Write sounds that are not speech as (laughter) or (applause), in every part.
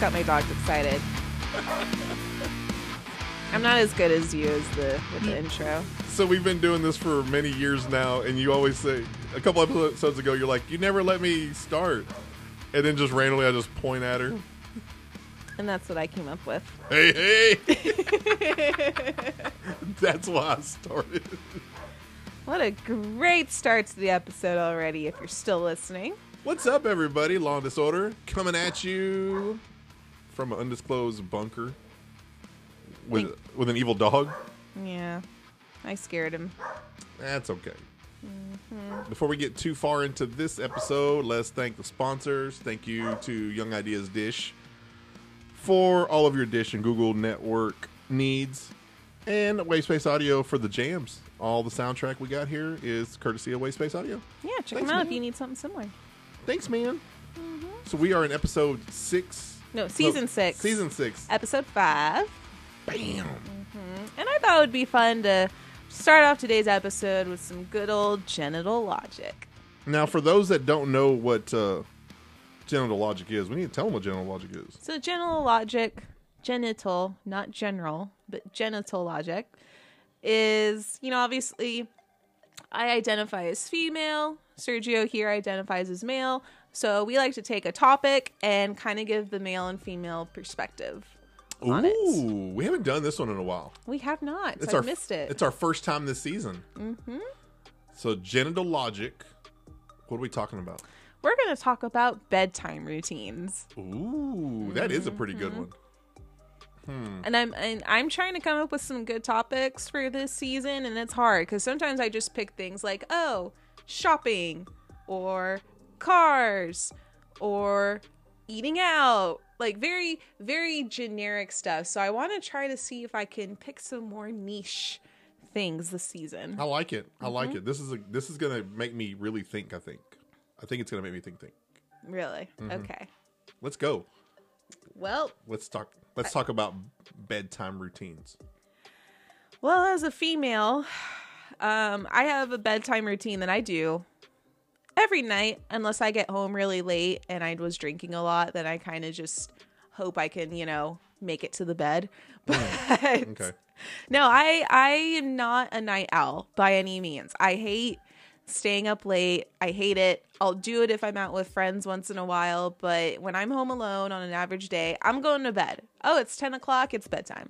intro music. I just got my dogs excited. I'm not as good as you as the with the intro. So we've been doing this for many years now, and you always say a couple episodes ago, you're like, "You never let me start," and then just randomly I just point at her. And that's what I came up with. Hey, hey! (laughs) (laughs) That's why I started. What a great start to the episode already if you're still listening. What's up, everybody? Law and Disorder coming at you from an undisclosed bunker with with an evil dog. Yeah. I scared him. That's okay. Mm-hmm. Before we get too far into this episode, let's thank the sponsors. Thank you to Young Ideas Dish for all of your Dish and Google network needs, and Wayspace Audio for the jams. All the soundtrack we got here is courtesy of Wayspace Audio. Yeah, check Thanks, him out man. if you need something similar. Thanks, man. Mm-hmm. So we are in episode six. No, season no, six. Season six. Episode five. Bam. And I thought it would be fun to start off today's episode with some good old genital logic. Now, for those that don't know what uh, genital logic is, we need to tell them what genital logic is. So, genital logic, genital, not general, but genital logic, is, you know, obviously I identify as female. Sergio here identifies as male. So, we like to take a topic and kind of give the male and female perspective on it. Ooh, we haven't done this one in a while. We have not. It's so our I missed it. It's our first time this season. Mm-hmm. So genital logic. What are we talking about? We're going to talk about bedtime routines. Ooh, that is a pretty good Mm-hmm. one. and I'm and I'm trying to come up with some good topics for this season, and it's hard because sometimes I just pick things like oh, shopping, or cars, or eating out, like very very generic stuff. So I want to try to see if I can pick some more niche things this season. I like it. I like Mm-hmm. it. This is a this is gonna make me really think. I think. I think it's gonna make me think. Think. Really? Mm-hmm. Okay. Let's go. Well, Let's talk. Let's talk about bedtime routines. Well, as a female, (sighs) um, I have a bedtime routine that I do every night, unless I get home really late and I was drinking a lot. Then I kind of just hope I can, you know, make it to the bed. (laughs) But Okay. no, I I am not a night owl by any means. I hate staying up late. I hate it. I'll do it if I'm out with friends once in a while, but when I'm home alone on an average day, I'm going to bed. Oh, it's ten o'clock. It's bedtime.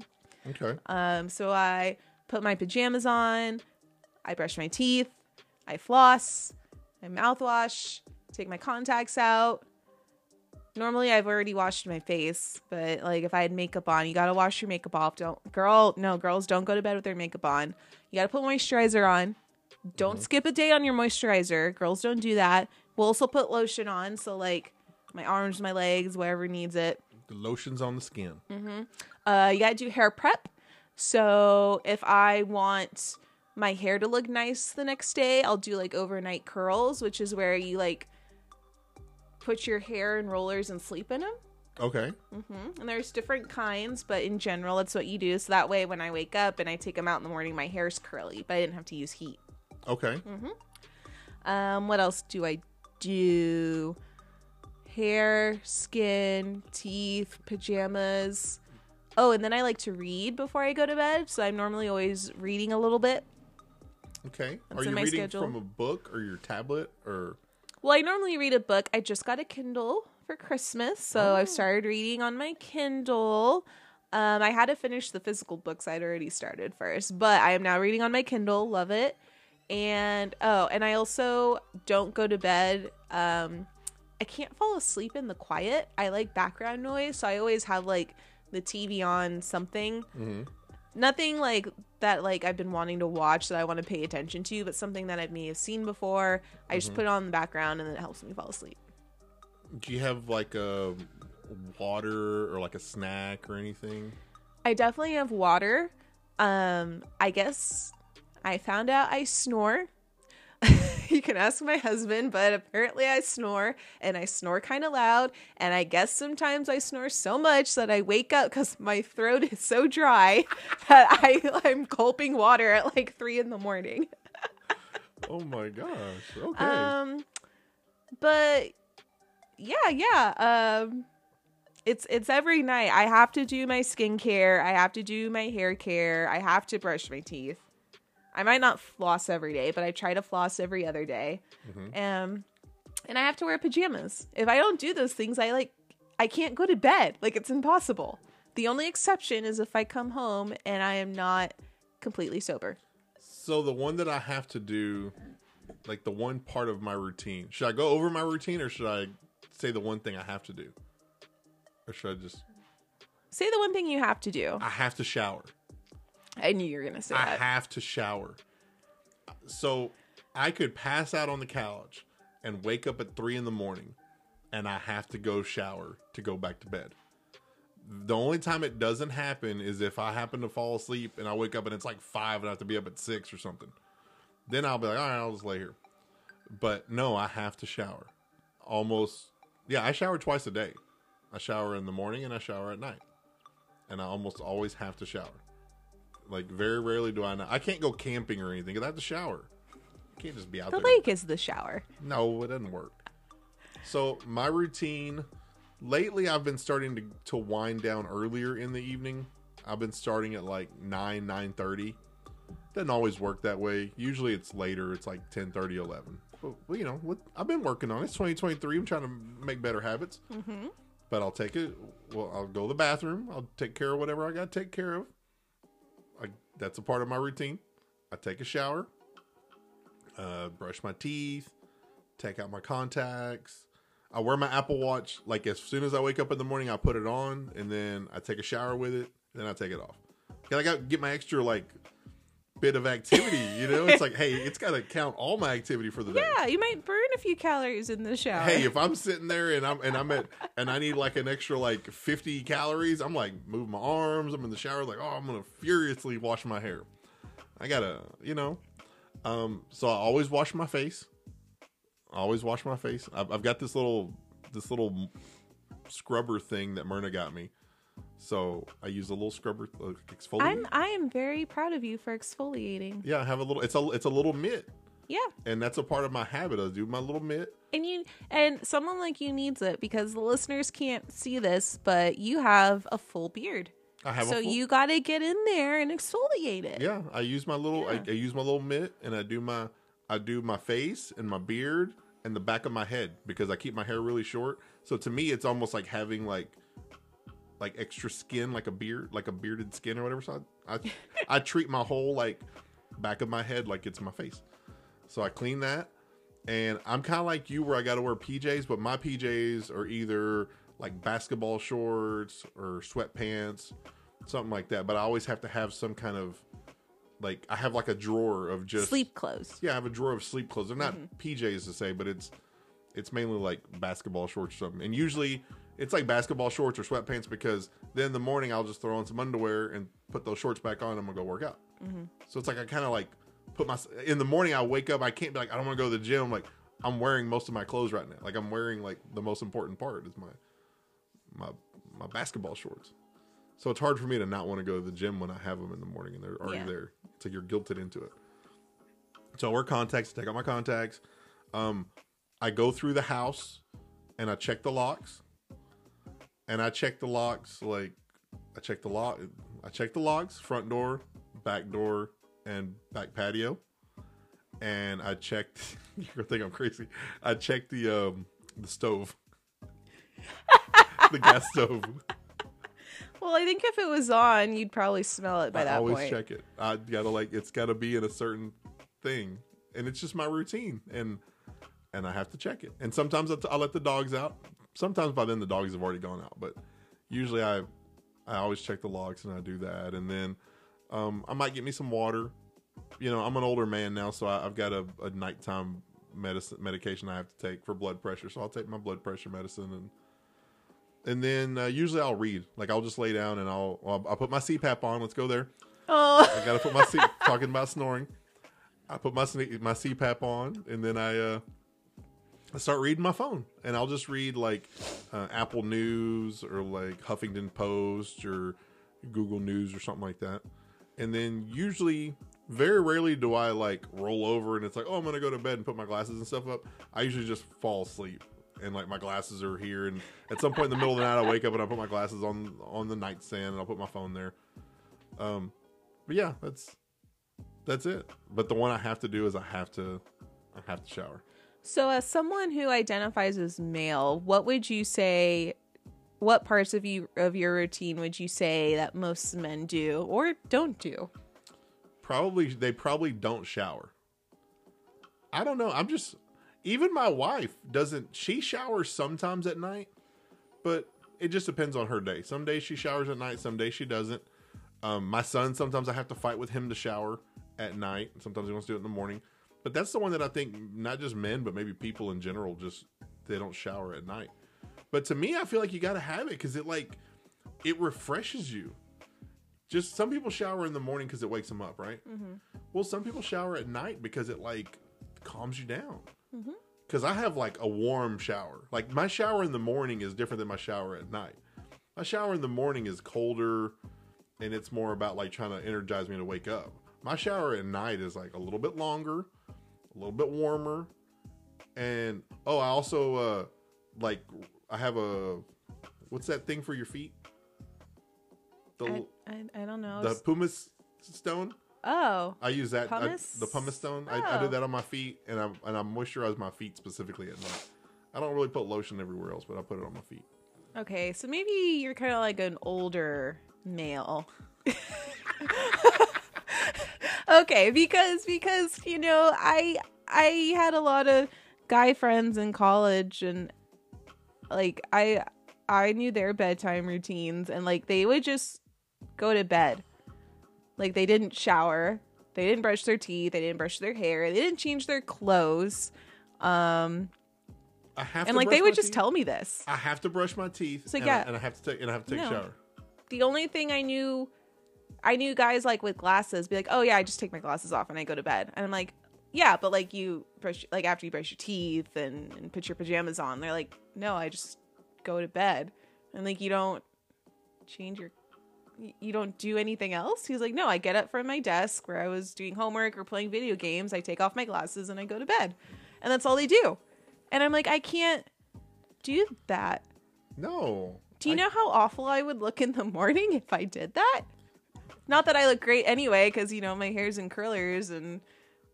Okay. Um, so I put my pajamas on, I brush my teeth, I floss, I mouthwash, take my contacts out. Normally, I've already washed my face, but like if I had makeup on, you gotta wash your makeup off. Don't, girl, no, girls don't go to bed with their makeup on. You gotta put moisturizer on. Don't skip a day on your moisturizer. Girls don't do that. We'll also put lotion on, so like my arms, my legs, wherever needs it. The lotions on the skin. Mm-hmm. Uh, you gotta do hair prep. So if I want my hair to look nice the next day, I'll do like overnight curls, which is where you like put your hair in rollers and sleep in them. Okay. Mhm. And there's different kinds, but in general, that's what you do. So that way, when I wake up and I take them out in the morning, my hair's curly, but I didn't have to use heat. Okay. Mhm. Um, what else do I do? Hair, skin, teeth, pajamas. Oh, and then I like to read before I go to bed. So I'm normally always reading a little bit. Okay. That's Are you reading schedule. from a book or your tablet or? Well, I normally read a book. I just got a Kindle for Christmas, so I've started reading on my Kindle. Um, I had to finish the physical books I'd already started first, but I am now reading on my Kindle. Love it. And oh, and I also don't go to bed. Um, I can't fall asleep in the quiet. I like background noise, so I always have like the TV on something. Nothing like that like I've been wanting to watch that I want to pay attention to, but something that I may have seen before. I just put it on the background and then it helps me fall asleep. Do you have like a water or like a snack or anything? I definitely have water. Um, I guess I found out I snore. (laughs) you can ask my husband, but apparently I snore and I snore kind of loud. And I guess sometimes I snore so much that I wake up because my throat is so dry (laughs) that I, I'm gulping water at like three in the morning. (laughs) Oh my gosh. Okay. Um, but yeah, yeah. Um, It's it's every night. I have to do my skincare. I have to do my hair care. I have to brush my teeth. I might not floss every day, but I try to floss every other day. Um, and I have to wear pajamas. If I don't do those things, I like I can't go to bed. Like it's impossible. The only exception is if I come home and I am not completely sober. So the one that I have to do, like the one part of my routine, should I go over my routine or should I say the one thing I have to do? Or should I just Say the one thing you have to do. I have to shower. I knew you were gonna say I that. have to shower. So I could pass out on the couch and wake up at three in the morning and I have to go shower to go back to bed. The only time it doesn't happen is if I happen to fall asleep and I wake up and it's like five and I have to be up at six or something. Then I'll be like, all right, I'll just lay here. But no, I have to shower. Almost, yeah, I shower twice a day. I shower in the morning and I shower at night. And I almost always have to shower. Like very rarely do I not. I can't go camping or anything. 'cause I have to shower. I can't just be out the there. The lake is the shower. No, it doesn't work. So my routine lately, I've been starting to to wind down earlier in the evening. I've been starting at like nine nine thirty. Doesn't always work that way. Usually it's later. It's like 10, 30, 11. But well, you know, what I've been working on. it. It's twenty twenty three. I'm trying to make better habits. Mm-hmm. But I'll take it. Well, I'll go to the bathroom. I'll take care of whatever I got to take care of. That's a part of my routine. I take a shower, uh, brush my teeth, take out my contacts. I wear my Apple Watch. Like as soon as I wake up in the morning, I put it on, and then I take a shower with it. Then I take it off. 'Cause I got get my extra like bit of activity. You know, it's like, hey, it's got to count all my activity for the day. Yeah, you might a few calories in the shower. Hey, if I'm sitting there and I'm and I'm at and I need like an extra like 50 calories, I'm like move my arms. I'm in the shower like, oh, I'm gonna furiously wash my hair. I gotta, you know. Um, so I always wash my face. I always wash my face. I've, I've got this little this little scrubber thing that Myrna got me. So I use a little scrubber uh, exfoliator. I'm I am very proud of you for exfoliating. yeah, I have a little. It's a it's a little mitt, Yeah. and that's a part of my habit. I do my little mitt. And you and someone like you needs it because the listeners can't see this, but you have a full beard. I have so a full, you got to get in there and exfoliate it. Yeah, I use my little Yeah. I, I use my little mitt and I do my I do my face and my beard and the back of my head because I keep my hair really short. So to me it's almost like having like like extra skin like a beard like a bearded skin or whatever. So I I, (laughs) I treat my whole like back of my head like it's my face. So I clean that and I'm kind of like you where I got to wear PJs, but my PJs are either like basketball shorts or sweatpants, something like that. But I always have to have some kind of like I have like a drawer of just Sleep clothes. Yeah, I have a drawer of sleep clothes. They're not mm-hmm. PJs to say, but it's it's mainly like basketball shorts or something. And usually it's like basketball shorts or sweatpants because then in the morning I'll just throw on some underwear and put those shorts back on and I'm gonna go work out. Mm-hmm. So it's like I kind of like put my in the morning I wake up I can't be like I don't want to go to the gym like I'm wearing most of my clothes right now. Like I'm wearing like the most important part is my my my basketball shorts. So it's hard for me to not want to go to the gym when I have them in the morning and they're already Yeah. there. It's like you're guilted into it. So I wear contacts, take out my contacts. Um, I go through the house and I check the locks. And I check the locks like I check the lock I check the locks, front door, back door, and back patio. And I checked (laughs) you're gonna think I'm crazy. I checked the um the stove. the gas stove. (laughs) Well, I think if it was on, you'd probably smell it by I that always point. check it. I gotta like it's gotta be in a certain thing, and it's just my routine, and and I have to check it. And sometimes I let the dogs out. Sometimes by then the dogs have already gone out, but usually I I always check the logs and I do that, and then um, I might get me some water. You know, I'm an older man now, so I, I've got a, a nighttime medicine medication I have to take for blood pressure. So I'll take my blood pressure medicine and and then uh, usually I'll read. Like I'll just lay down and I'll I'll, I'll put my CPAP on. Let's go there. Oh, I gotta put my C- (laughs) talking about snoring. I put my my CPAP on, and then I uh, I start reading my phone, and I'll just read like uh, Apple News or like Huffington Post or Google News or something like that. And then usually, very rarely do I like roll over and it's like, oh, I'm gonna go to bed and put my glasses and stuff up. I usually just fall asleep and like my glasses are here. And at some point in the middle of the night, I wake up and I put my glasses on on the nightstand and I'll put my phone there. Um, but yeah, that's that's it. But the one I have to do is I have to I have to shower. So, as someone who identifies as male, what would you say? What parts of you of your routine would you say that most men do or don't do? Probably they probably don't shower. I don't know. I'm just even my wife doesn't she showers sometimes at night, but it just depends on her day. Some days she showers at night, some days she doesn't. Um, my son sometimes I have to fight with him to shower at night. Sometimes he wants to do it in the morning. But that's the one that I think not just men, but maybe people in general just they don't shower at night. But to me, I feel like you got to have it because it like it refreshes you. Just some people shower in the morning because it wakes them up, right? Mm-hmm. Well, some people shower at night because it like calms you down. Because I have like a warm shower. Like my shower in the morning is different than my shower at night. My shower in the morning is colder, and it's more about like trying to energize me to wake up. My shower at night is like a little bit longer, a little bit warmer, and oh, I also uh like I have a what's that thing for your feet? The I, I, I don't know. the pumice stone. oh, I use that I- the pumice stone. I, I Oh. do that on my feet, and I and I moisturize my feet specifically at night. I don't really put lotion everywhere else, but I put it on my feet. okay. So maybe you're kind of like an older male. (laughs) okay, because because you know I I had a lot of guy friends in college, and like I I knew their bedtime routines, and like they would just go to bed. Like they didn't shower, they didn't brush their teeth, they didn't brush their hair, they didn't change their clothes. Um, I have to and like they would just teeth. tell me this. I have to brush my teeth. So, and, yeah. I, and I have to take and I have to take No. a shower. the only thing I knew, I knew guys like with glasses be like, oh yeah, I just take my glasses off and I go to bed. And I'm like, yeah, but like you brush, like after you brush your teeth and, and put your pajamas on, they're like, no, I just go to bed. And like you don't change your, you don't do anything else. He's like, no, I get up from my desk where I was doing homework or playing video games. I take off my glasses and I go to bed, and that's all they do. And I'm like, I can't do that. No. Do you I- know how awful I would look in the morning if I did that? Not that I look great anyway, because you know my hair's in curlers and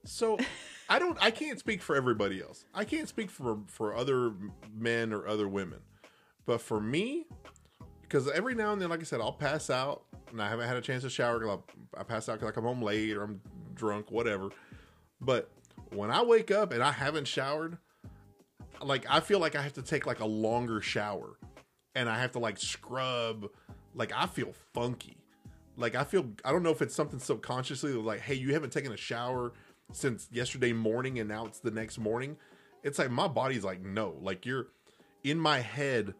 So I don't. I can't speak for everybody else. I can't speak for for other men or other women, but for me, because every now and then, like I said, I'll pass out and I haven't had a chance to shower. Cause I, I pass out because I come home late or I'm drunk, whatever. But when I wake up and I haven't showered, like I feel like I have to take like a longer shower, and I have to like scrub. Like I feel funky. Like I feel I don't know if it's something subconsciously like, hey, you haven't taken a shower since yesterday morning and now it's the next morning. It's like my body's like, no. Like you're in my head,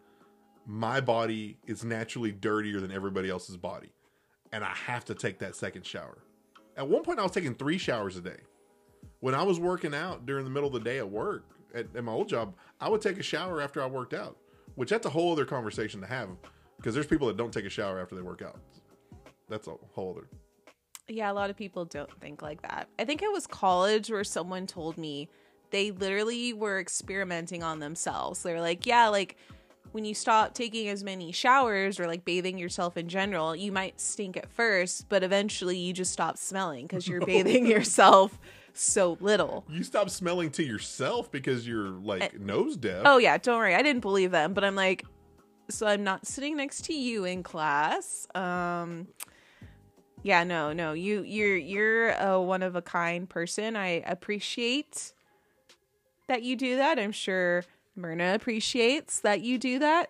my body is naturally dirtier than everybody else's body. And I have to take that second shower. At one point I was taking three showers a day. When I was working out during the middle of the day at work, at, at my old job, I would take a shower after I worked out. Which that's a whole other conversation to have. Because there's people that don't take a shower after they work out. That's a whole other yeah, a lot of people don't think like that. I think it was college where someone told me they literally were experimenting on themselves. They were like, yeah, like when you stop taking as many showers or like bathing yourself in general, you might stink at first, but eventually you just stop smelling because you're bathing (laughs) yourself so little. You stop smelling to yourself because you're like nose deaf. Oh yeah, don't worry. I didn't believe them, but I'm like, so I'm not sitting next to you in class. Um, yeah, no, no. You you're you're a one of a kind person. I appreciate that you do that. I'm sure Myrna appreciates that you do that.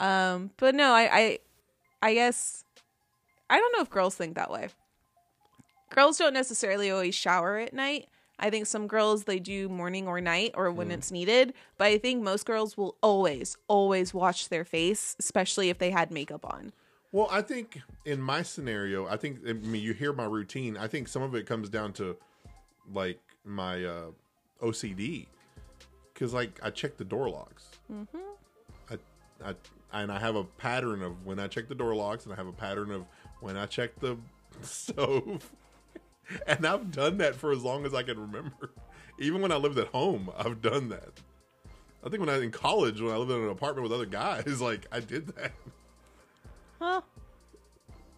Um, but no, I I I guess I don't know if girls think that way. Girls don't necessarily always shower at night. I think some girls they do morning or night or when it's needed, but I think most girls will always always wash their face, especially if they had makeup on. Well, I think in my scenario, I think I mean you hear my routine. I think some of it comes down to like my uh, OCD because like I check the door locks. Mm-hmm. I, I and I have a pattern of when I check the door locks, and I have a pattern of when I check the (laughs) stove. (laughs) and I've done that for as long as I can remember. Even when I lived at home, I've done that. I think when I was in college, when I lived in an apartment with other guys, (laughs) like I did that. Well,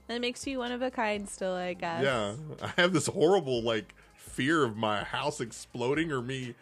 that makes you one of a kind still, I guess. Yeah, I have this horrible like fear of my house exploding or me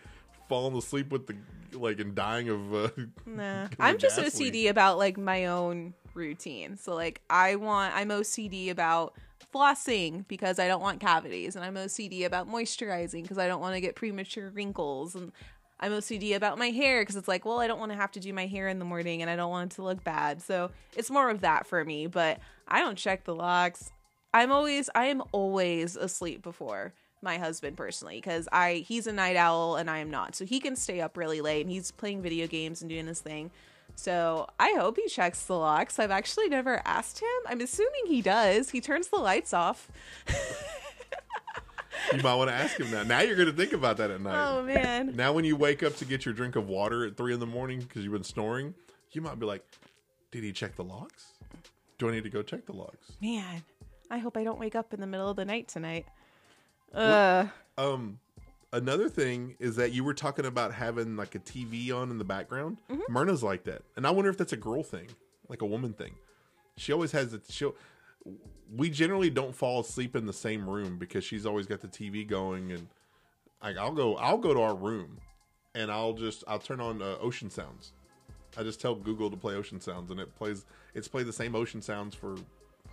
falling asleep with the like and dying of. Uh, Nah. (laughs) I'm just OCD leak. about like my own routine. So like I want I'm OCD about flossing because I don't want cavities and I'm OCD about moisturizing because I don't want to get premature wrinkles and I'm OCD about my hair because it's like, well, I don't want to have to do my hair in the morning and I don't want it to look bad. So it's more of that for me, but I don't check the locks. I'm always I am always asleep before my husband personally because I he's a night owl and I am not. So he can stay up really late and he's playing video games and doing his thing. So I hope he checks the locks. I've actually never asked him. I'm assuming he does. He turns the lights off. (laughs) you might want to ask him that. Now you're going to think about that at night. Oh man. Now, when you wake up to get your drink of water at three in the morning because you've been snoring, you might be like, "Did he check the locks? Do I need to go check the locks?" Man. I hope I don't wake up in the middle of the night tonight. Uh Um, another thing is that you were talking about having like a TV on in the background. Myrna's like that, and I wonder if that's a girl thing, like a woman thing. She always has it. She'll. We generally don't fall asleep in the same room because she's always got the TV going, and like I'll go, I'll go to our room, and I'll just I'll turn on uh, ocean sounds. I just tell Google to play ocean sounds, and it plays. It's played the same ocean sounds for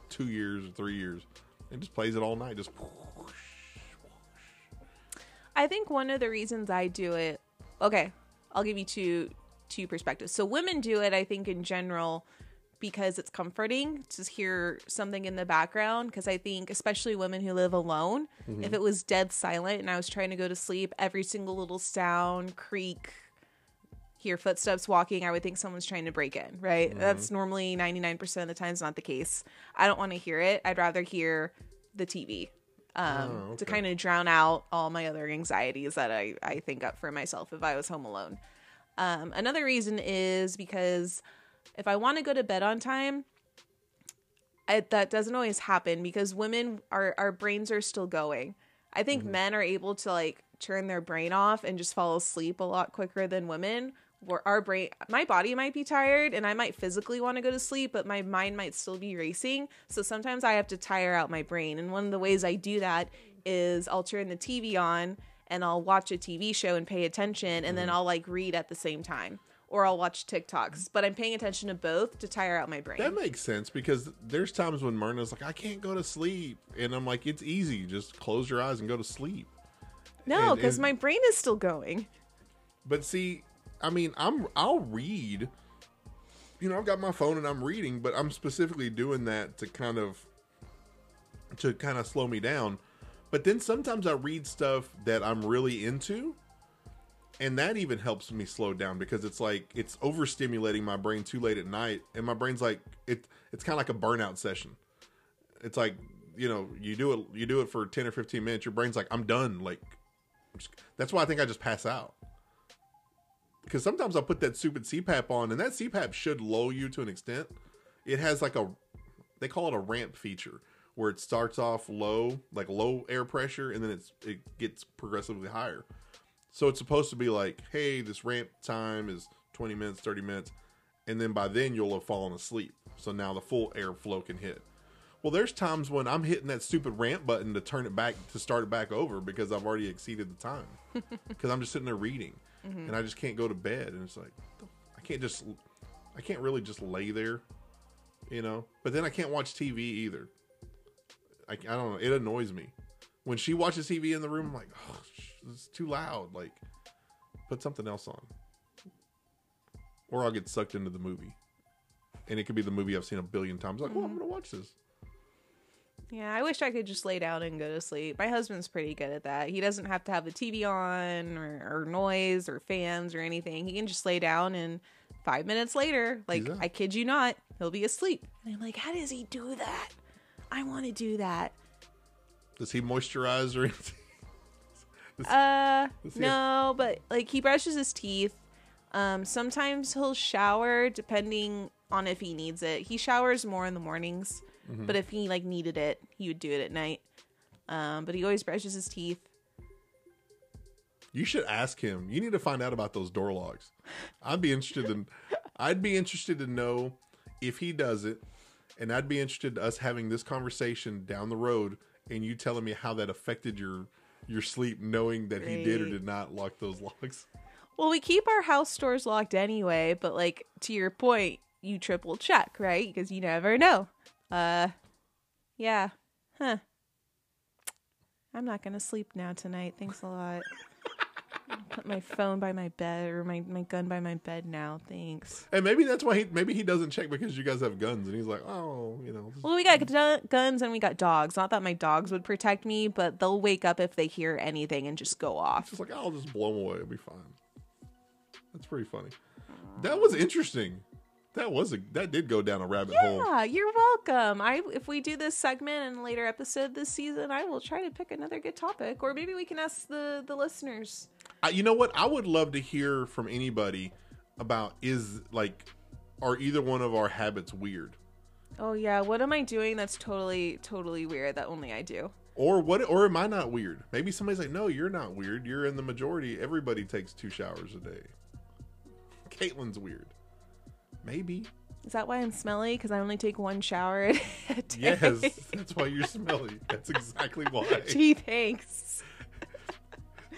two years or three years. It just plays it all night. Just I think one of the reasons I do it, okay, I'll give you two two perspectives. So women do it, I think, in general, because it's comforting to hear something in the background. Because I think, especially women who live alone, if it was dead silent and I was trying to go to sleep, every single little sound, creak, hear footsteps walking, I would think someone's trying to break in, right? That's normally 99% of the time times not the case. I don't want to hear it. I'd rather hear the TV um, Oh, to kind of drown out all my other anxieties that I, I think up for myself if I was home alone. Um, another reason is because if I want to go to bed on time, I, that doesn't always happen because women our our brains are still going. I think mm-hmm. men are able to like turn their brain off and just fall asleep a lot quicker than women. Where our brain, my body might be tired and I might physically want to go to sleep, but my mind might still be racing. So sometimes I have to tire out my brain. And one of the ways I do that is I'll turn the TV on and I'll watch a TV show and pay attention, and then mm-hmm. I'll like read at the same time, or I'll watch TikToks. But I'm paying attention to both to tire out my brain. That makes sense because there's times when Myrna's like, I can't go to sleep. And I'm like, it's easy. Just close your eyes and go to sleep. no, because my brain is still going. But see, I mean, I'm I'll read. You know, I've got my phone and I'm reading, but I'm specifically doing that to kind of to kind of slow me down. But then sometimes I read stuff that I'm really into, and that even helps me slow down because it's like it's overstimulating my brain too late at night, and my brain's like it. It's kind of like a burnout session. It's like you know you do it you do it for ten or fifteen minutes. Your brain's like I'm done. Like I'm just- that's why I think I just pass out because sometimes I'll put that stupid CPAP on, and that CPAP should lull you to an extent. It has like a, they call it a ramp feature, where it starts off low, like low air pressure, and then it's it gets progressively higher. So it's supposed to be like, hey, this ramp time is 20 minutes, 30 minutes, and then by then you'll have fallen asleep. So now the full airflow can hit. Well, there's times when I'm hitting that stupid ramp button to turn it back to start it back over because I've already exceeded the time. (laughs) Because I'm just sitting there reading, mm-hmm. and I just can't go to bed, and it's like I can't just I can't really just lay there, you know. But then I can't watch TV either. I, I don't know. It annoys me when she watches TV in the room. I'm like, oh, it's too loud. Like, put something else on, or I'll get sucked into the movie, and it could be the movie I've seen a billion times. Like, well, I'm gonna mm-hmm. watch this. Yeah, I wish I could just lay down and go to sleep. My husband's pretty good at that. He doesn't have to have the TV on or, or noise or fans or anything. He can just lay down and five minutes later, like I kid you not, he'll be asleep. And I'm like, how does he do that? I want to do that. Does he moisturize or anything? Uh, no, but like he brushes his teeth. Um, sometimes he'll shower depending on if he needs it. He showers more in the mornings, Mm-hmm. but if he like needed it, he would do it at night. Um, but he always brushes his teeth. You should ask him. You need to find out about those door locks. I'd be interested in. (laughs) I'd be interested to know if he does it, and I'd be interested in us having this conversation down the road, and you telling me how that affected your your sleep, knowing that he did or did not lock those locks. Well, we keep our house doors locked anyway, but like to your point, you triple check, right? Because you never know. Uh yeah. Huh. I'm not gonna sleep now tonight. Thanks a lot. Put my phone by my bed or my, my gun by my bed now. Thanks. And maybe that's why he maybe he doesn't check because you guys have guns, and he's like, oh, you know, Well, we got gu- guns and we got dogs. Not that my dogs would protect me, but they'll wake up if they hear anything and just go off. just like I'll just blow them away. It'll be fine. That's pretty funny. That was interesting. That was a that did go down a rabbit hole. Yeah, you're welcome. I if we do this segment in a later episode this season, I will try to pick another good topic, or maybe we can ask the the listeners. I, you know what? I would love to hear from anybody about is like are either one of our habits weird, Oh yeah, what am I doing that's totally totally weird that only I do? or what? Or am I not weird? Maybe somebody's like, no, you're not weird. You're in the majority. Everybody takes two showers a day. (laughs) Caitlin's weird. Maybe. Is that why I'm smelly? Because I only take one shower (laughs) a day. Yes, (laughs) that's why you're smelly. That's exactly why. Gee, thanks.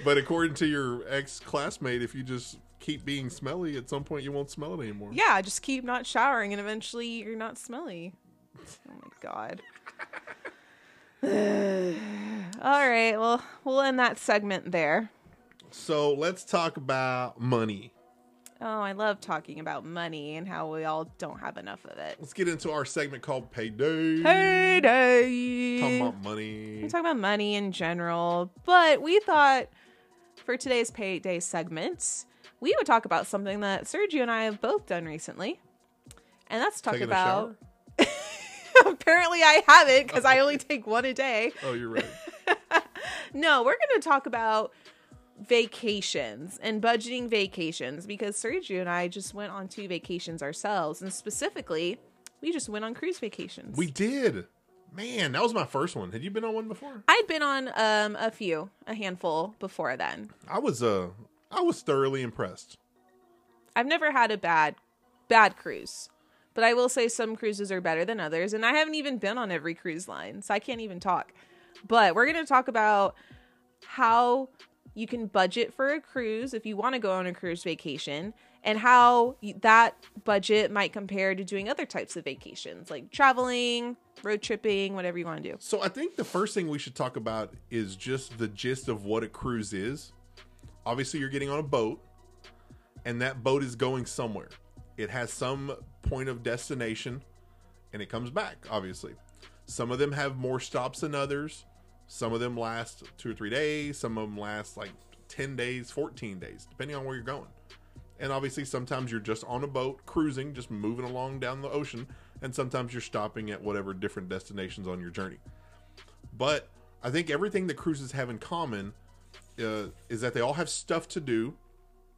But according to your ex classmate, if you just keep being smelly, at some point you won't smell it anymore. Yeah, just keep not showering, and eventually you're not smelly. Oh my god. (sighs) All right, well, we'll end that segment there. So let's talk about money. Oh, I love talking about money and how we all don't have enough of it. Let's get into our segment called Payday. Payday. Talking about money. We're talking about money in general, but we thought for today's payday segment, we would talk about something that Sergio and I have both done recently, and that's talk Taking about. (laughs) Apparently, I haven't because I oh. only take one a day. Oh, you're right. (laughs) No, we're going to talk about vacations and budgeting vacations because Sergio and I just went on two vacations ourselves, and specifically, we just went on cruise vacations. we did. Man, that was my first one. Had you been on one before? I'd been on um a few, a handful before then. I was uh I was thoroughly impressed. I've never had a bad bad cruise. But I will say some cruises are better than others and I haven't even been on every cruise line, so I can't even talk. But we're going to talk about how you can budget for a cruise if you want to go on a cruise vacation and how that budget might compare to doing other types of vacations like traveling, road tripping, whatever you want to do. So I think the first thing we should talk about is just the gist of what a cruise is. Obviously, you're getting on a boat, and that boat is going somewhere. It has some point of destination, and it comes back, obviously. Some of them have more stops than others. Some of them last two or three days. Some of them last like 10 days, 14 days, depending on where you're going. And obviously, sometimes you're just on a boat cruising, just moving along down the ocean, and sometimes you're stopping at whatever different destinations on your journey. But I think everything that cruises have in common uh, is that they all have stuff to do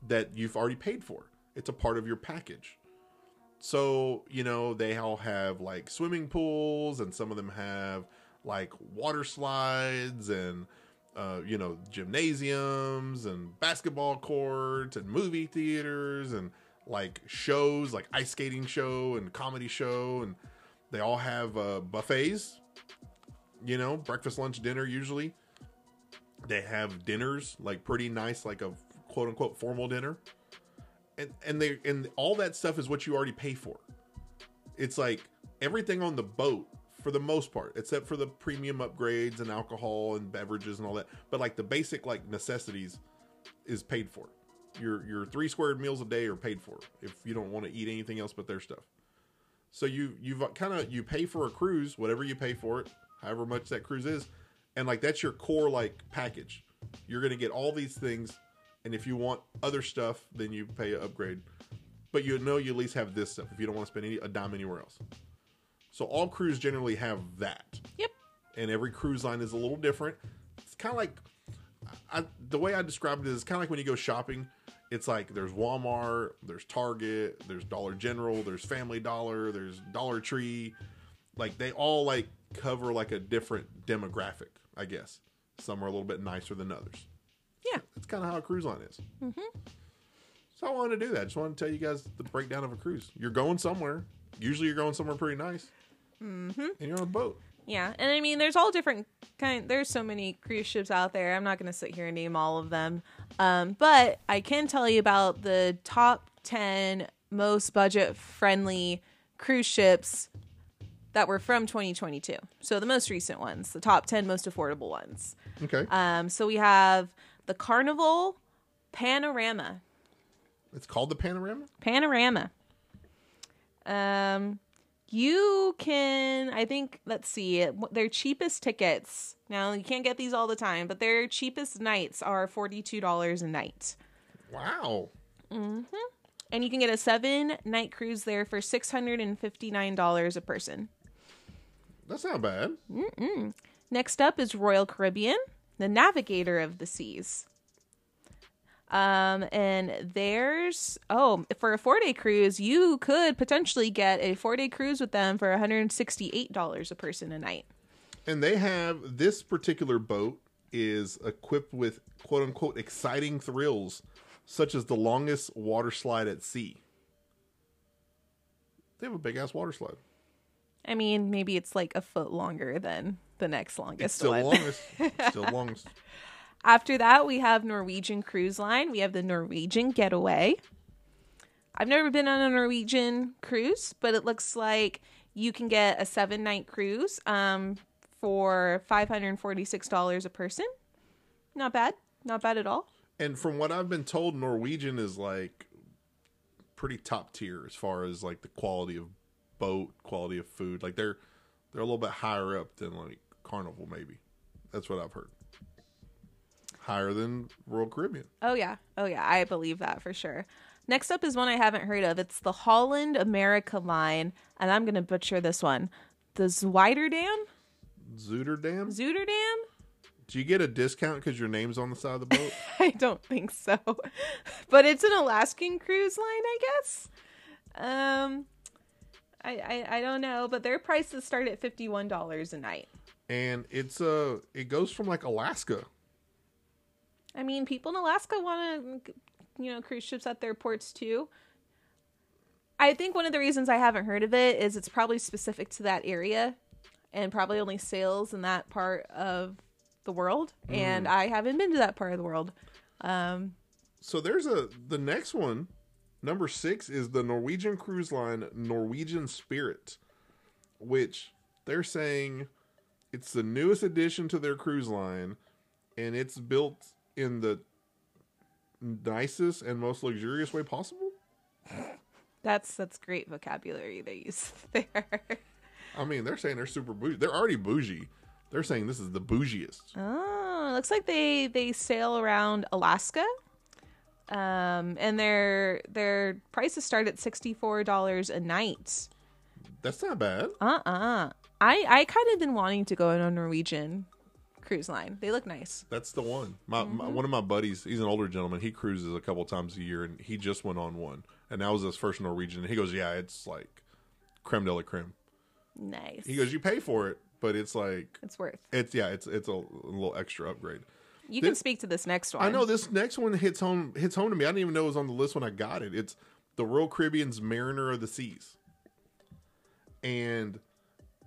that you've already paid for. It's a part of your package. So, you know, they all have like swimming pools, and some of them have like water slides and, uh, you know, gymnasiums and basketball courts and movie theaters and like shows, like ice skating show and comedy show. And they all have uh, buffets, you know, breakfast, lunch, dinner usually. They have dinners, like pretty nice, like a quote unquote formal dinner and and they and all that stuff is what you already pay for. It's like everything on the boat for the most part, except for the premium upgrades and alcohol and beverages and all that. But like the basic like necessities is paid for. Your your three squared meals a day are paid for if you don't want to eat anything else but their stuff. So you you've uh, kind of you pay for a cruise, whatever you pay for it, however much that cruise is, and like that's your core like package. You're gonna get all these things, and if you want other stuff, then you pay an upgrade. But you know you at least have this stuff if you don't want to spend any a dime anywhere else. So all cruise generally have that, Yep. and every cruise line is a little different. It's kind of like I, the way I describe it is kind of like when you go shopping. It's like there's Walmart, there's Target, there's Dollar General, there's Family Dollar, there's Dollar Tree. Like they all like cover like a different demographic, I guess. Some are a little bit nicer than others. Yeah. That's kind of how a cruise line is. Mm-hmm. So I wanted to do that. I just wanted to tell you guys the breakdown of a cruise. You're going somewhere. Usually you're going somewhere pretty nice. Mm-hmm. And you're on a boat. Yeah, and I mean, there's all different kind. There's so many cruise ships out there. I'm not going to sit here and name all of them, um, but I can tell you about the top ten most budget friendly cruise ships that were from 2022. So the most recent ones, the top 10 most affordable ones. Okay. Um, so we have the Carnival Panorama. it's called the Panorama? Panorama. Um, you can, I think, let's see, their cheapest tickets. Now you can't get these all the time, but their cheapest nights are forty-two dollars a night, Wow. Mm-hmm. and you can get a seven-night cruise there for six hundred and fifty-nine dollars a person. That's not bad. Next up is Royal Caribbean, the navigator of the seas. Um, and there's oh, for a four day cruise, you could potentially get a four day cruise with them for $168 a person a night. And they have this particular boat is equipped with quote unquote exciting thrills, such as the longest water slide at sea. They have a big ass water slide. I mean, maybe it's like a foot longer than the next longest Still one. longest. (laughs) Still longest. After that, we have Norwegian Cruise Line. We have the Norwegian Getaway. I've never been on a Norwegian cruise, but it looks like you can get a seven night cruise um, for $546 a person. Not bad. Not bad at all. And from what I've been told, Norwegian is like pretty top tier as far as like the quality of boat, quality of food. Like they're they're a little bit higher up than like Carnival, maybe. That's what I've heard. Higher than Royal Caribbean. Oh, yeah. Oh, yeah. I believe that for sure. Next up is one I haven't heard of. It's the Holland America line, and I'm going to butcher this one. The Zwijderdam? Zooterdam. Zooterdam? Do you get a discount because your name's on the side of the boat? (laughs) I don't think so. (laughs) But it's an Alaskan cruise line, I guess. Um I, I, I don't know, but their prices start at fifty one dollars a night. and it's uh it goes from like Alaska. I mean, people in Alaska want to, you know, cruise ships at their ports too. I think one of the reasons I haven't heard of it is it's probably specific to that area, and probably only sails in that part of the world. And I haven't been to that part of the world. Um, So there's a the next one, number six is the Norwegian cruise line Norwegian Spirit, which they're saying it's the newest addition to their cruise line, and it's built in the nicest and most luxurious way possible. that's that's great vocabulary they use (laughs) there. I mean, they're saying they're super bougie. They're already bougie. They're saying this is the bougiest. Oh, looks like they they sail around Alaska. Um, and their their prices start at sixty four dollars a night. That's not bad. Uh uh I I kind of been wanting to go on a Norwegian cruise line. They look nice. That's the one. My, my mm-hmm. one of my buddies, he's an older gentleman. He cruises a couple times a year, and he just went on one, and that was his first Norwegian. And he goes, "Yeah, it's like creme de la creme." Nice. He goes, "You pay for it, but it's like it's worth. it's yeah, it's it's a, a little extra upgrade." You can speak to this next one. I know this next one hits home hits home to me. I didn't even know it was on the list when I got it. It's the Royal Caribbean's Mariner of the Seas, and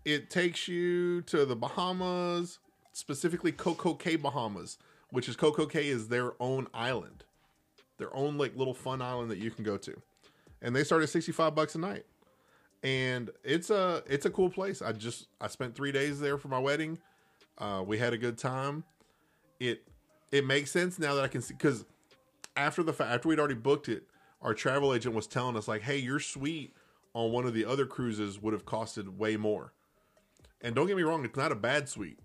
it takes you to the Bahamas, specifically Coco Cay, Bahamas, which is Coco Cay is their own island, their own like little fun island that you can go to, and they start at sixty five bucks a night, and it's a it's a cool place. I just I spent three days there for my wedding. Uh, we had a good time it it makes sense now that I can see because after the fact after we'd already booked it, our travel agent was telling us like, "Hey, your suite on one of the other cruises would have costed way more." And don't get me wrong, it's not a bad suite.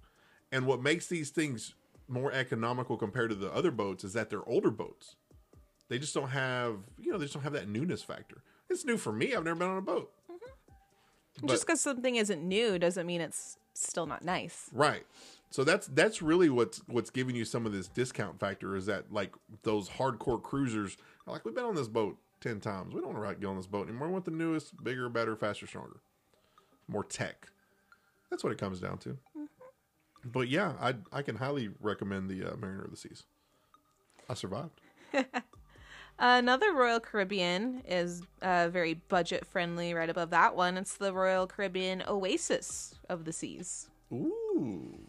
And what makes these things more economical compared to the other boats is that they're older boats. They just don't have, you know, they just don't have that newness factor. It's new for me. I've never been on a boat. Mm-hmm. Just because something isn't new doesn't mean it's still not nice. Right. So that's that's really what's what's giving you some of this discount factor is that like those hardcore cruisers are like we've been on this boat ten times. We don't want to get on this boat anymore. We want the newest, bigger, better, faster, stronger, more tech. That's what it comes down to. But yeah, I I can highly recommend the uh, Mariner of the Seas. I survived. (laughs) Another Royal Caribbean is uh, very budget friendly. Right above that one, it's the Royal Caribbean Oasis of the Seas. Ooh.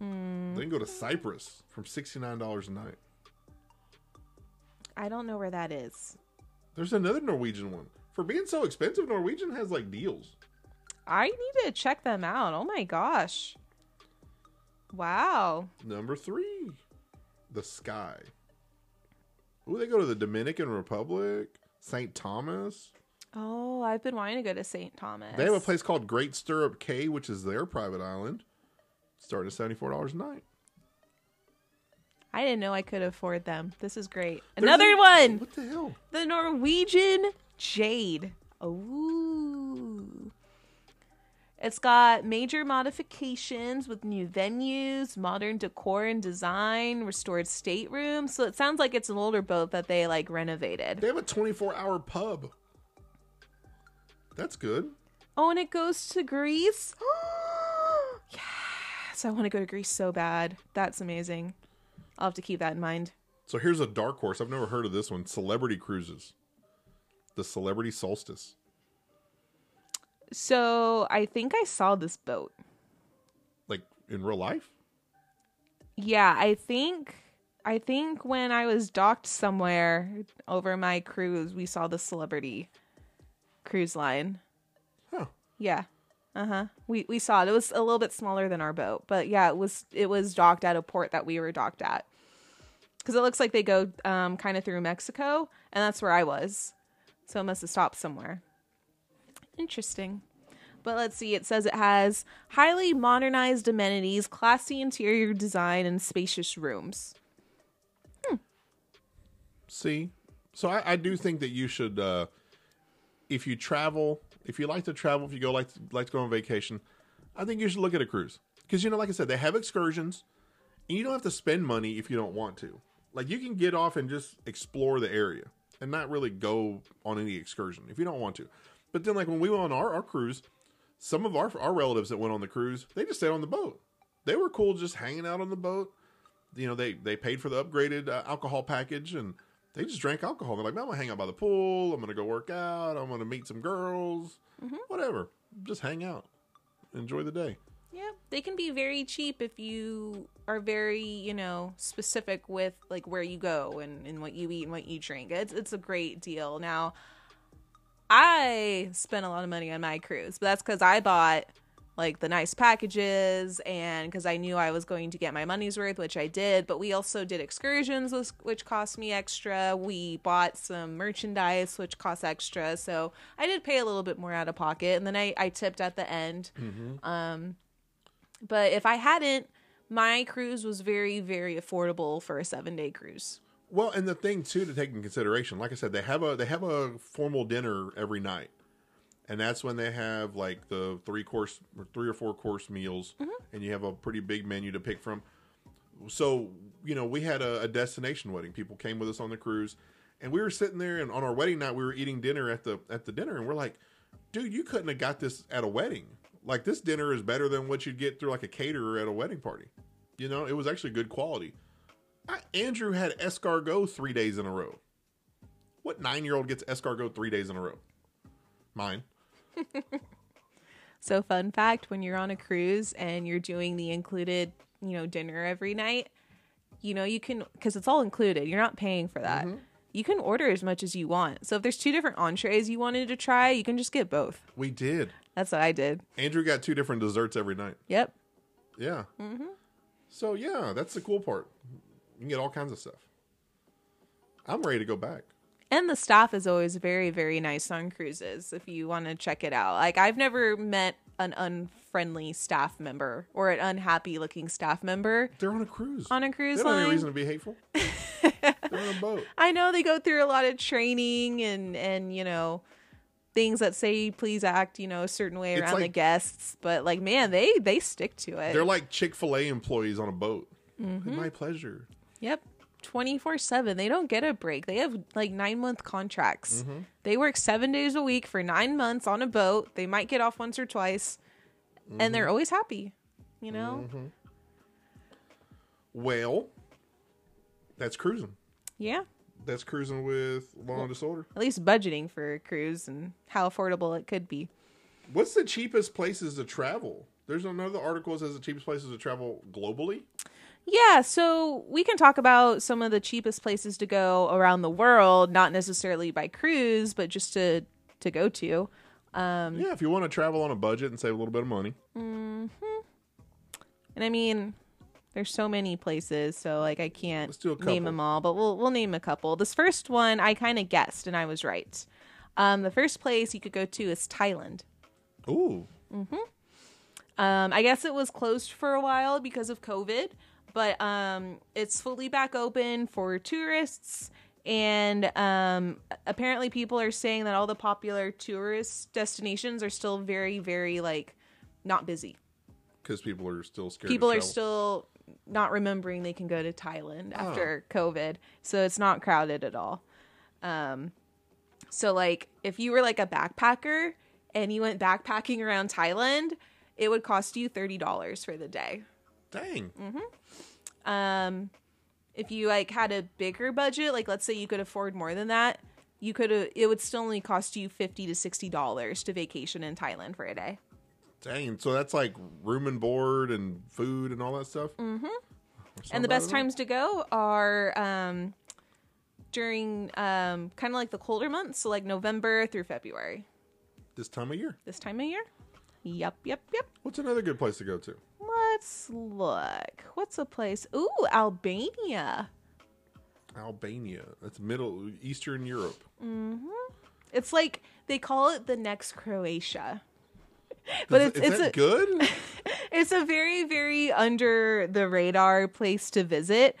Then go to Cyprus from sixty nine dollars a night. I don't know where that is. There's another Norwegian one. For being so expensive, Norwegian has like deals. I need to check them out. Oh my gosh. Wow. Number three, the Sky. Ooh, they go to the Dominican Republic, St. Thomas. Oh, I've been wanting to go to St. Thomas. They have a place called Great Stirrup Cay, which is their private island, starting at seventy four dollars a night. I didn't know I could afford them. This is great. There's Another a- one. What the hell? The Norwegian Jade. Ooh. It's got major modifications with new venues, modern decor and design, restored staterooms. So it sounds like it's an older boat that they like renovated. They have a twenty four hour pub. That's good. Oh, and it goes to Greece. (gasps) yes, I want to go to Greece so bad. That's amazing. I'll have to keep that in mind. So here's a dark horse. I've never heard of this one. Celebrity Cruises. The Celebrity Solstice. So I think I saw this boat. Like in real life? Yeah, I think I think when I was docked somewhere over my cruise, we saw the celebrity cruise line. Huh. Yeah. Uh-huh. We we saw it. It was a little bit smaller than our boat, but yeah, it was it was docked at a port that we were docked at. Cuz it looks like they go um kind of through Mexico, and that's where I was. So it must have stopped somewhere. Interesting. But let's see, it says it has highly modernized amenities, classy interior design, and spacious rooms. See? So I, I do think that you should uh if you travel, if you like to travel, if you go like to, like to go on vacation, I think you should look at a cruise. Because you know, like I said, they have excursions, and you don't have to spend money if you don't want to. Like you can get off and just explore the area and not really go on any excursion if you don't want to. But then, like when we went on our, our cruise, some of our our relatives that went on the cruise, they just stayed on the boat. They were cool just hanging out on the boat. You know, they they paid for the upgraded uh, alcohol package and they just drank alcohol. They're like, "Man, I'm gonna hang out by the pool. I'm gonna go work out. I'm gonna meet some girls. Whatever. Just hang out, enjoy the day." Yeah, they can be very cheap if you are very, you know, specific with like where you go and, and what you eat and what you drink. It's it's a great deal. Now, I spent a lot of money on my cruise, but that's because I bought like the nice packages and because I knew I was going to get my money's worth, which I did. But we also did excursions, which- which cost me extra. We bought some merchandise, which cost extra. So I did pay a little bit more out of pocket, and then I, I tipped at the end. Um, but if I hadn't, my cruise was very, very affordable for a seven day cruise. Well, and the thing too to take in consideration, like I said, they have a they have a formal dinner every night, and that's when they have like the three course, or three or four course meals, mm-hmm. and you have a pretty big menu to pick from. So you know, we had a, a destination wedding. People came with us on the cruise, and we were sitting there, and on our wedding night, we were eating dinner at the at the dinner, and we're like, dude, you couldn't have got this at a wedding. Like this dinner is better than what you'd get through like a caterer at a wedding party. You know, it was actually good quality. I, Andrew had escargot three days in a row. What nine year old gets escargot three days in a row? Mine. (laughs) So, fun fact when you're on a cruise and you're doing the included, you know, dinner every night, you know, you can, because it's all included, you're not paying for that. You can order as much as you want. So, if there's two different entrees you wanted to try, you can just get both. We did. That's what I did. Andrew got two different desserts every night. Yep. Yeah. Mm-hmm. So yeah, that's the cool part. You can get all kinds of stuff. I'm ready to go back. And the staff is always very, very nice on cruises if you want to check it out. Like, I've never met an unfriendly staff member or an unhappy looking staff member They're on a cruise. on a they cruise don't have any reason to be hateful. (laughs) They're on a boat. I know they go through a lot of training and, and, you know, things that say please act, you know, a certain way It's around the guests. But, like, man, they, they stick to it. They're like Chick Fil A employees on a boat. Mm-hmm. My pleasure. Yep. 24 7. They don't get a break. They have like nine month contracts. Mm-hmm. They work seven days a week for nine months on a boat. They might get off once or twice, and Mm-hmm. they're always happy, you know? Well, that's cruising. Yeah. that's cruising with Law and Disorder. At least budgeting for a cruise and how affordable it could be. What's the cheapest places to travel? There's another article that says the cheapest places to travel globally. Yeah, so we can talk about some of the cheapest places to go around the world, not necessarily by cruise, but just to to go to. Um, Yeah, if you want to travel on a budget and save a little bit of money. Mm-hmm. and I mean, there's so many places, so like I can't Let's do a name them all, but we'll we'll name a couple. This first one I kind of guessed, and I was right. Um, the first place you could go to is Thailand. Ooh, Um, I guess it was closed for a while because of COVID, but um, it's fully back open for tourists. And um, apparently, people are saying that all the popular tourist destinations are still very, very like not busy. because people are still scared. People are still not remembering they can go to Thailand after COVID, so it's not crowded at all. Um, so like if you were like a backpacker and you went backpacking around Thailand, it would cost you thirty dollars for the day. Dang. Um, if you like had a bigger budget, like let's say you could afford more than that, you could it would still only cost you fifty to sixty dollars to vacation in Thailand for a day. Dang. So that's like room and board and food and all that stuff. Mm-hmm. and the best times to go are um, during um, kind of like the colder months, so like November through February. this time of year. This time of year. Yep, yep, yep. What's another good place to go to? Let's look. What's a place? Ooh, Albania. Albania. That's Middle Eastern Europe. Mm-hmm. It's like they call it the next Croatia. But it's it's that a good? (laughs) it's a very very under the radar place to visit.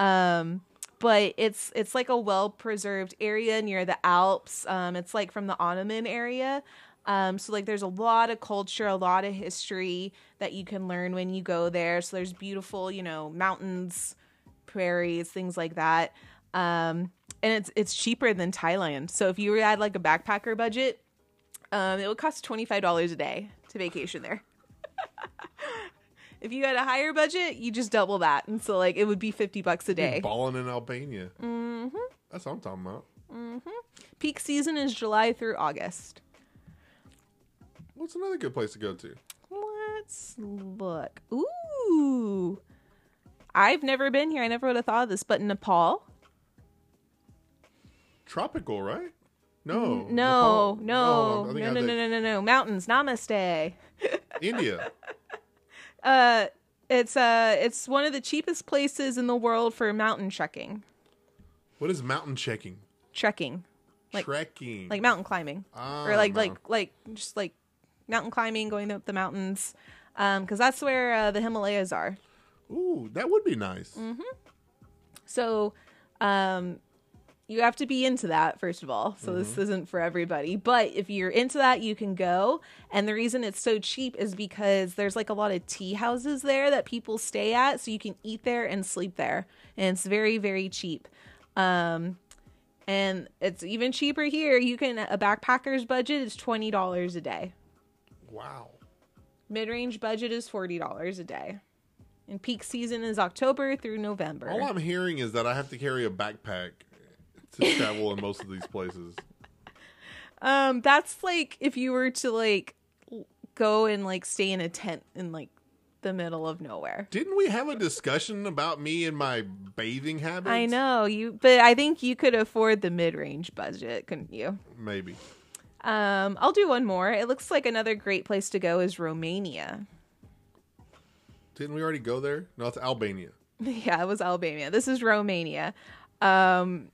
Um but it's it's like a well preserved area near the Alps. Um it's like from the Ottoman area. Um so like there's a lot of culture, a lot of history that you can learn when you go there. So there's beautiful, you know, mountains, prairies, things like that. Um and it's it's cheaper than Thailand. So if you were at like a backpacker budget, um, it would cost twenty five dollars a day to vacation there. (laughs) if you had a higher budget, you just double that, and so like it would be fifty bucks a day. Balling in Albania. Mm-hmm. That's what I'm talking about. Peak season is July through August. What's another good place to go to? Let's look. Ooh, I've never been here. I never would have thought of this, but Nepal. Tropical, right? No. Mm, No, Nepal. no, no, no, no, no, no, no. Mountains. Namaste. (laughs) India. Uh, it's uh, it's one of the cheapest places in the world for mountain trekking. What is mountain checking? Trekking. Like- Trekking. like mountain climbing Ah, or like mountain- like like just like mountain climbing going up the mountains um because that's where uh, the himalayas are. Ooh, that would be nice. Mm-hmm. so um you have to be into that first of all. So this isn't for everybody. But if you're into that you can go. And the reason it's so cheap is because there's like a lot of tea houses there that people stay at so you can eat there and sleep there. And it's very very cheap. Um and it's even cheaper here. You can a backpacker's budget is $20 a day Wow. mid-range budget is $40 a day and peak season is october through november All I'm hearing is that I have to carry a backpack to travel in most of these places. (laughs) Um, that's like if you were to like go and like stay in a tent in like the middle of nowhere. Didn't we have a discussion about me and my bathing habits? I know you, but I think you could afford the mid-range budget, couldn't you? Maybe. Um, I'll do one more. It looks like another great place to go is Romania. Didn't we already go there? No, it's Albania. (laughs) yeah, it was Albania. This is Romania. Um,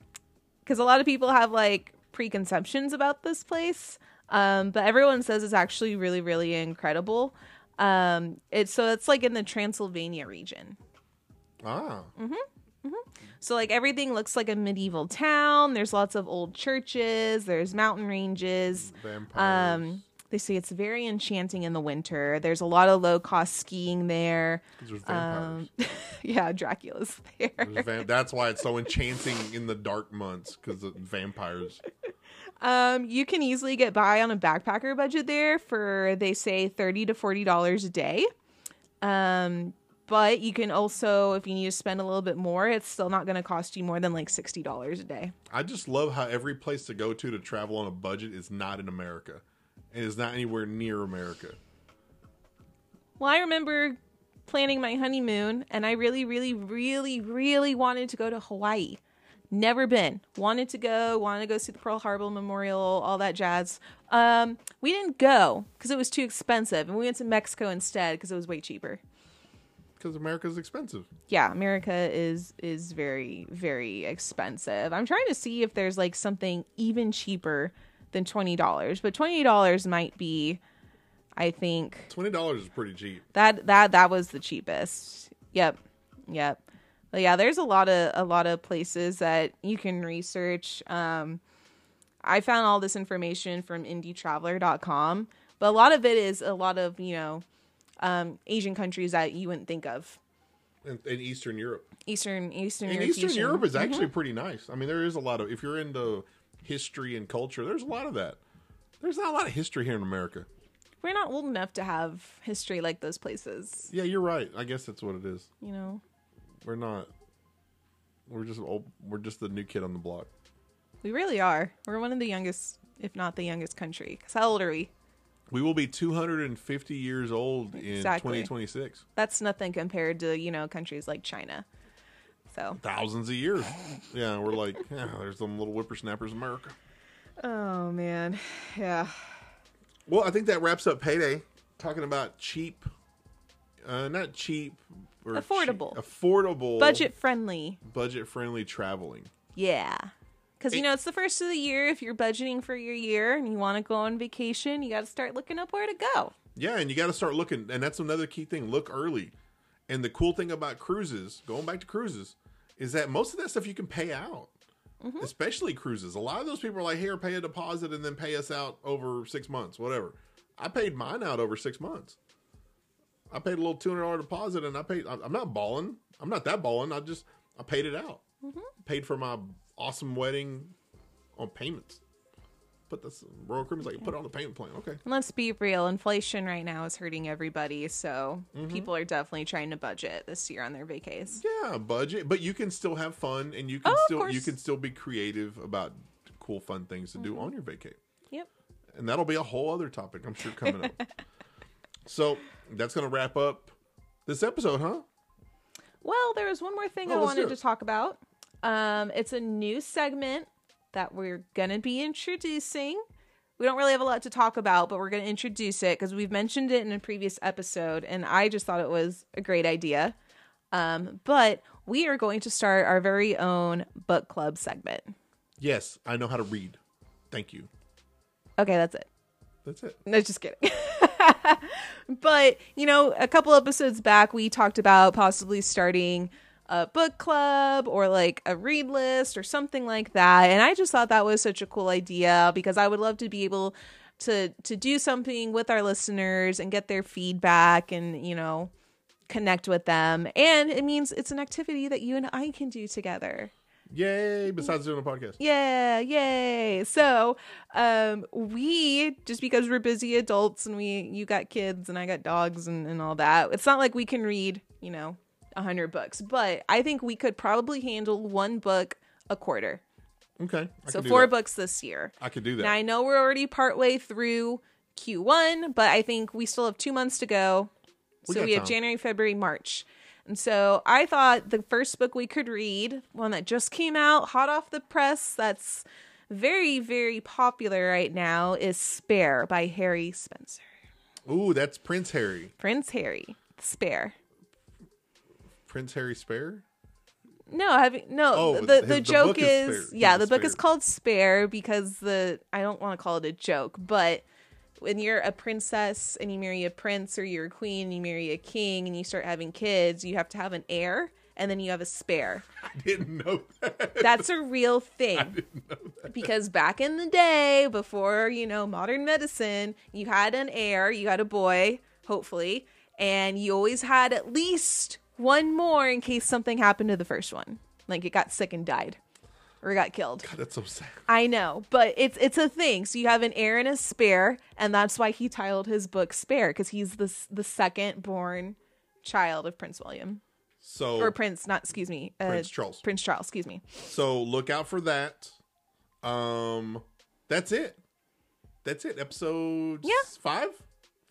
because a lot of people have like preconceptions about this place. Um, but everyone says it's actually really, really incredible. Um, it's so it's like in the Transylvania region. Ah. So like everything looks like a medieval town. There's lots of old churches. There's mountain ranges. Vampires. Um, they say it's very enchanting in the winter. There's a lot of low cost skiing there. Um, (laughs) yeah, Dracula's (laughs) there. That's why it's so enchanting in the dark months because of vampires. Um, you can easily get by on a backpacker budget there for they say thirty to forty dollars a day. Um, but you can also, if you need to spend a little bit more, it's still not going to cost you more than like sixty dollars a day. I just love how every place to go to to travel on a budget is not in America, and is not anywhere near America. Well, I remember planning my honeymoon, and I really, really, really, really wanted to go to Hawaii. Never been. Wanted to go. Wanted to go see the Pearl Harbor Memorial, all that jazz. Um, we didn't go because it was too expensive, and we went to Mexico instead because it was way cheaper. Because America's expensive. Yeah, America is is very very expensive. I'm trying to see if there's like something even cheaper than twenty dollars, but twenty dollars might be, I think Twenty dollars is pretty cheap. that that that was the cheapest. Yep, yep. But yeah, there's a lot of a lot of places that you can research. Um, I found all this information from IndieTraveler.com, but a lot of it is a lot of you know um, Asian countries that you wouldn't think of. In, in Eastern Europe. Eastern Eastern And European- Eastern Europe is actually pretty nice. I mean, there is a lot of if you're into history and culture, there's a lot of that. There's not a lot of history here in America. We're not old enough to have history like those places. Yeah, you're right. I guess that's what it is. You know, We're not. We're just old. We're just the new kid on the block. we really are. We're one of the youngest, if not the youngest country. Cause how old are we? We will be 250 years old in Exactly. 2026. That's nothing compared to you know countries like China. So, Thousands of years. Yeah, we're like, (laughs) yeah, there's some little whippersnappers in America. oh man, yeah. Well, I think that wraps up payday. Talking about cheap, uh, not cheap, or Affordable. cheap- affordable, budget friendly. budget friendly traveling. Yeah. Because, you know, it's the first of the year. If you're budgeting for your year and you want to go on vacation, you got to start looking up where to go. Yeah, and you got to start looking, and that's another key thing. Look early. And the cool thing about cruises, going back to cruises, is that most of that stuff you can pay out, mm-hmm. especially cruises. A lot of those people are like, "Here, pay a deposit and then pay us out over six months, whatever." I paid mine out over six months. I paid a little two hundred dollar deposit, and I paid. I'm not balling. I'm not that balling. I just I paid it out. Mm-hmm. Paid for my awesome wedding on payments. Put this Royal Caribbean's like put it on the payment plan. Okay. And let's be real inflation right now is hurting everybody. So people are definitely trying to budget this year on their vacays. Yeah, budget, but you can still have fun, and you can Oh, still you. Mm-hmm. can still be creative about cool, fun things to do on your vacay, Yep. and that'll be a whole other topic I'm sure coming up. (laughs) So that's gonna wrap up this episode, huh? Well, there was one more thing Oh, I wanted to talk about. Um, it's a new segment that we're gonna be introducing. We don't really have a lot to talk about, but we're gonna introduce it because we've mentioned it in a previous episode, and I just thought it was a great idea. Um, but we are going to start our very own book club segment. Yes, I know how to read. Thank you. Okay, that's it. That's it. No, just kidding. (laughs) but, you know, a couple episodes back, we talked about possibly starting a book club or like a read list or something like that. And I just thought that was such a cool idea because I would love to be able to to do something with our listeners and get their feedback and, you know, connect with them. And it means it's an activity that you and I can do together. Yay! Besides doing a podcast, Yeah, yay. So, um we just because we're busy adults and we you got kids and I got dogs and, and all that, it's not like we can read, you know, a hundred books. But I think we could probably handle one book a quarter. okay. I So four that. books this year. I could do that. Now I know we're already partway through Q1, but I think we still have two months to go. We so we have. January, February, March. And so I thought the first book we could read, one that just came out, hot off the press, that's very, very popular right now, is Spare by Harry Spencer. Ooh, that's Prince Harry. Prince Harry. Spare. Prince Harry Spare. No, have you, no. Oh, the his- the joke is is, yeah, the book Spare. is called Spare because the I don't want to call it a joke, but when you're a princess and you marry a prince or you're a queen and you marry a king and you start having kids, you have to have an heir and then you have a spare. (laughs) I didn't know that. That's a real (laughs) thing. Because back in the day, before, you know, modern medicine, you had an heir, you had a boy, hopefully, and you always had at least one more in case something happened to the first one. Like it got sick and died or got killed. God, that's so sad. I know, but it's it's a thing. So you have an heir and a spare, and that's why he titled his book Spare because he's the the second born child of Prince William So or Prince, not excuse me, uh, Prince Charles. Prince Charles. Excuse me. So look out for that. Um, that's it. That's it. Episode Yeah. five.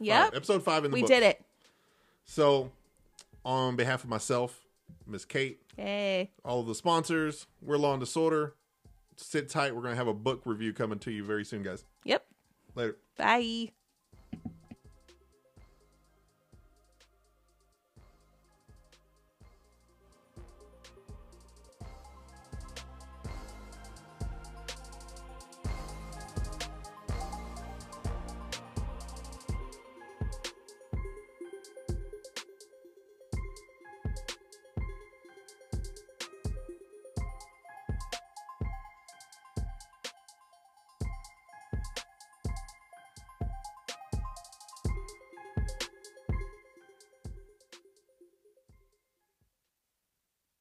Yeah. Episode five in the we book. did it. So, on behalf of myself, Miss Kate, Hey, all of the sponsors, we're Law and Disorder. Sit tight. We're gonna have a book review coming to you very soon, guys. yep. Later. Bye.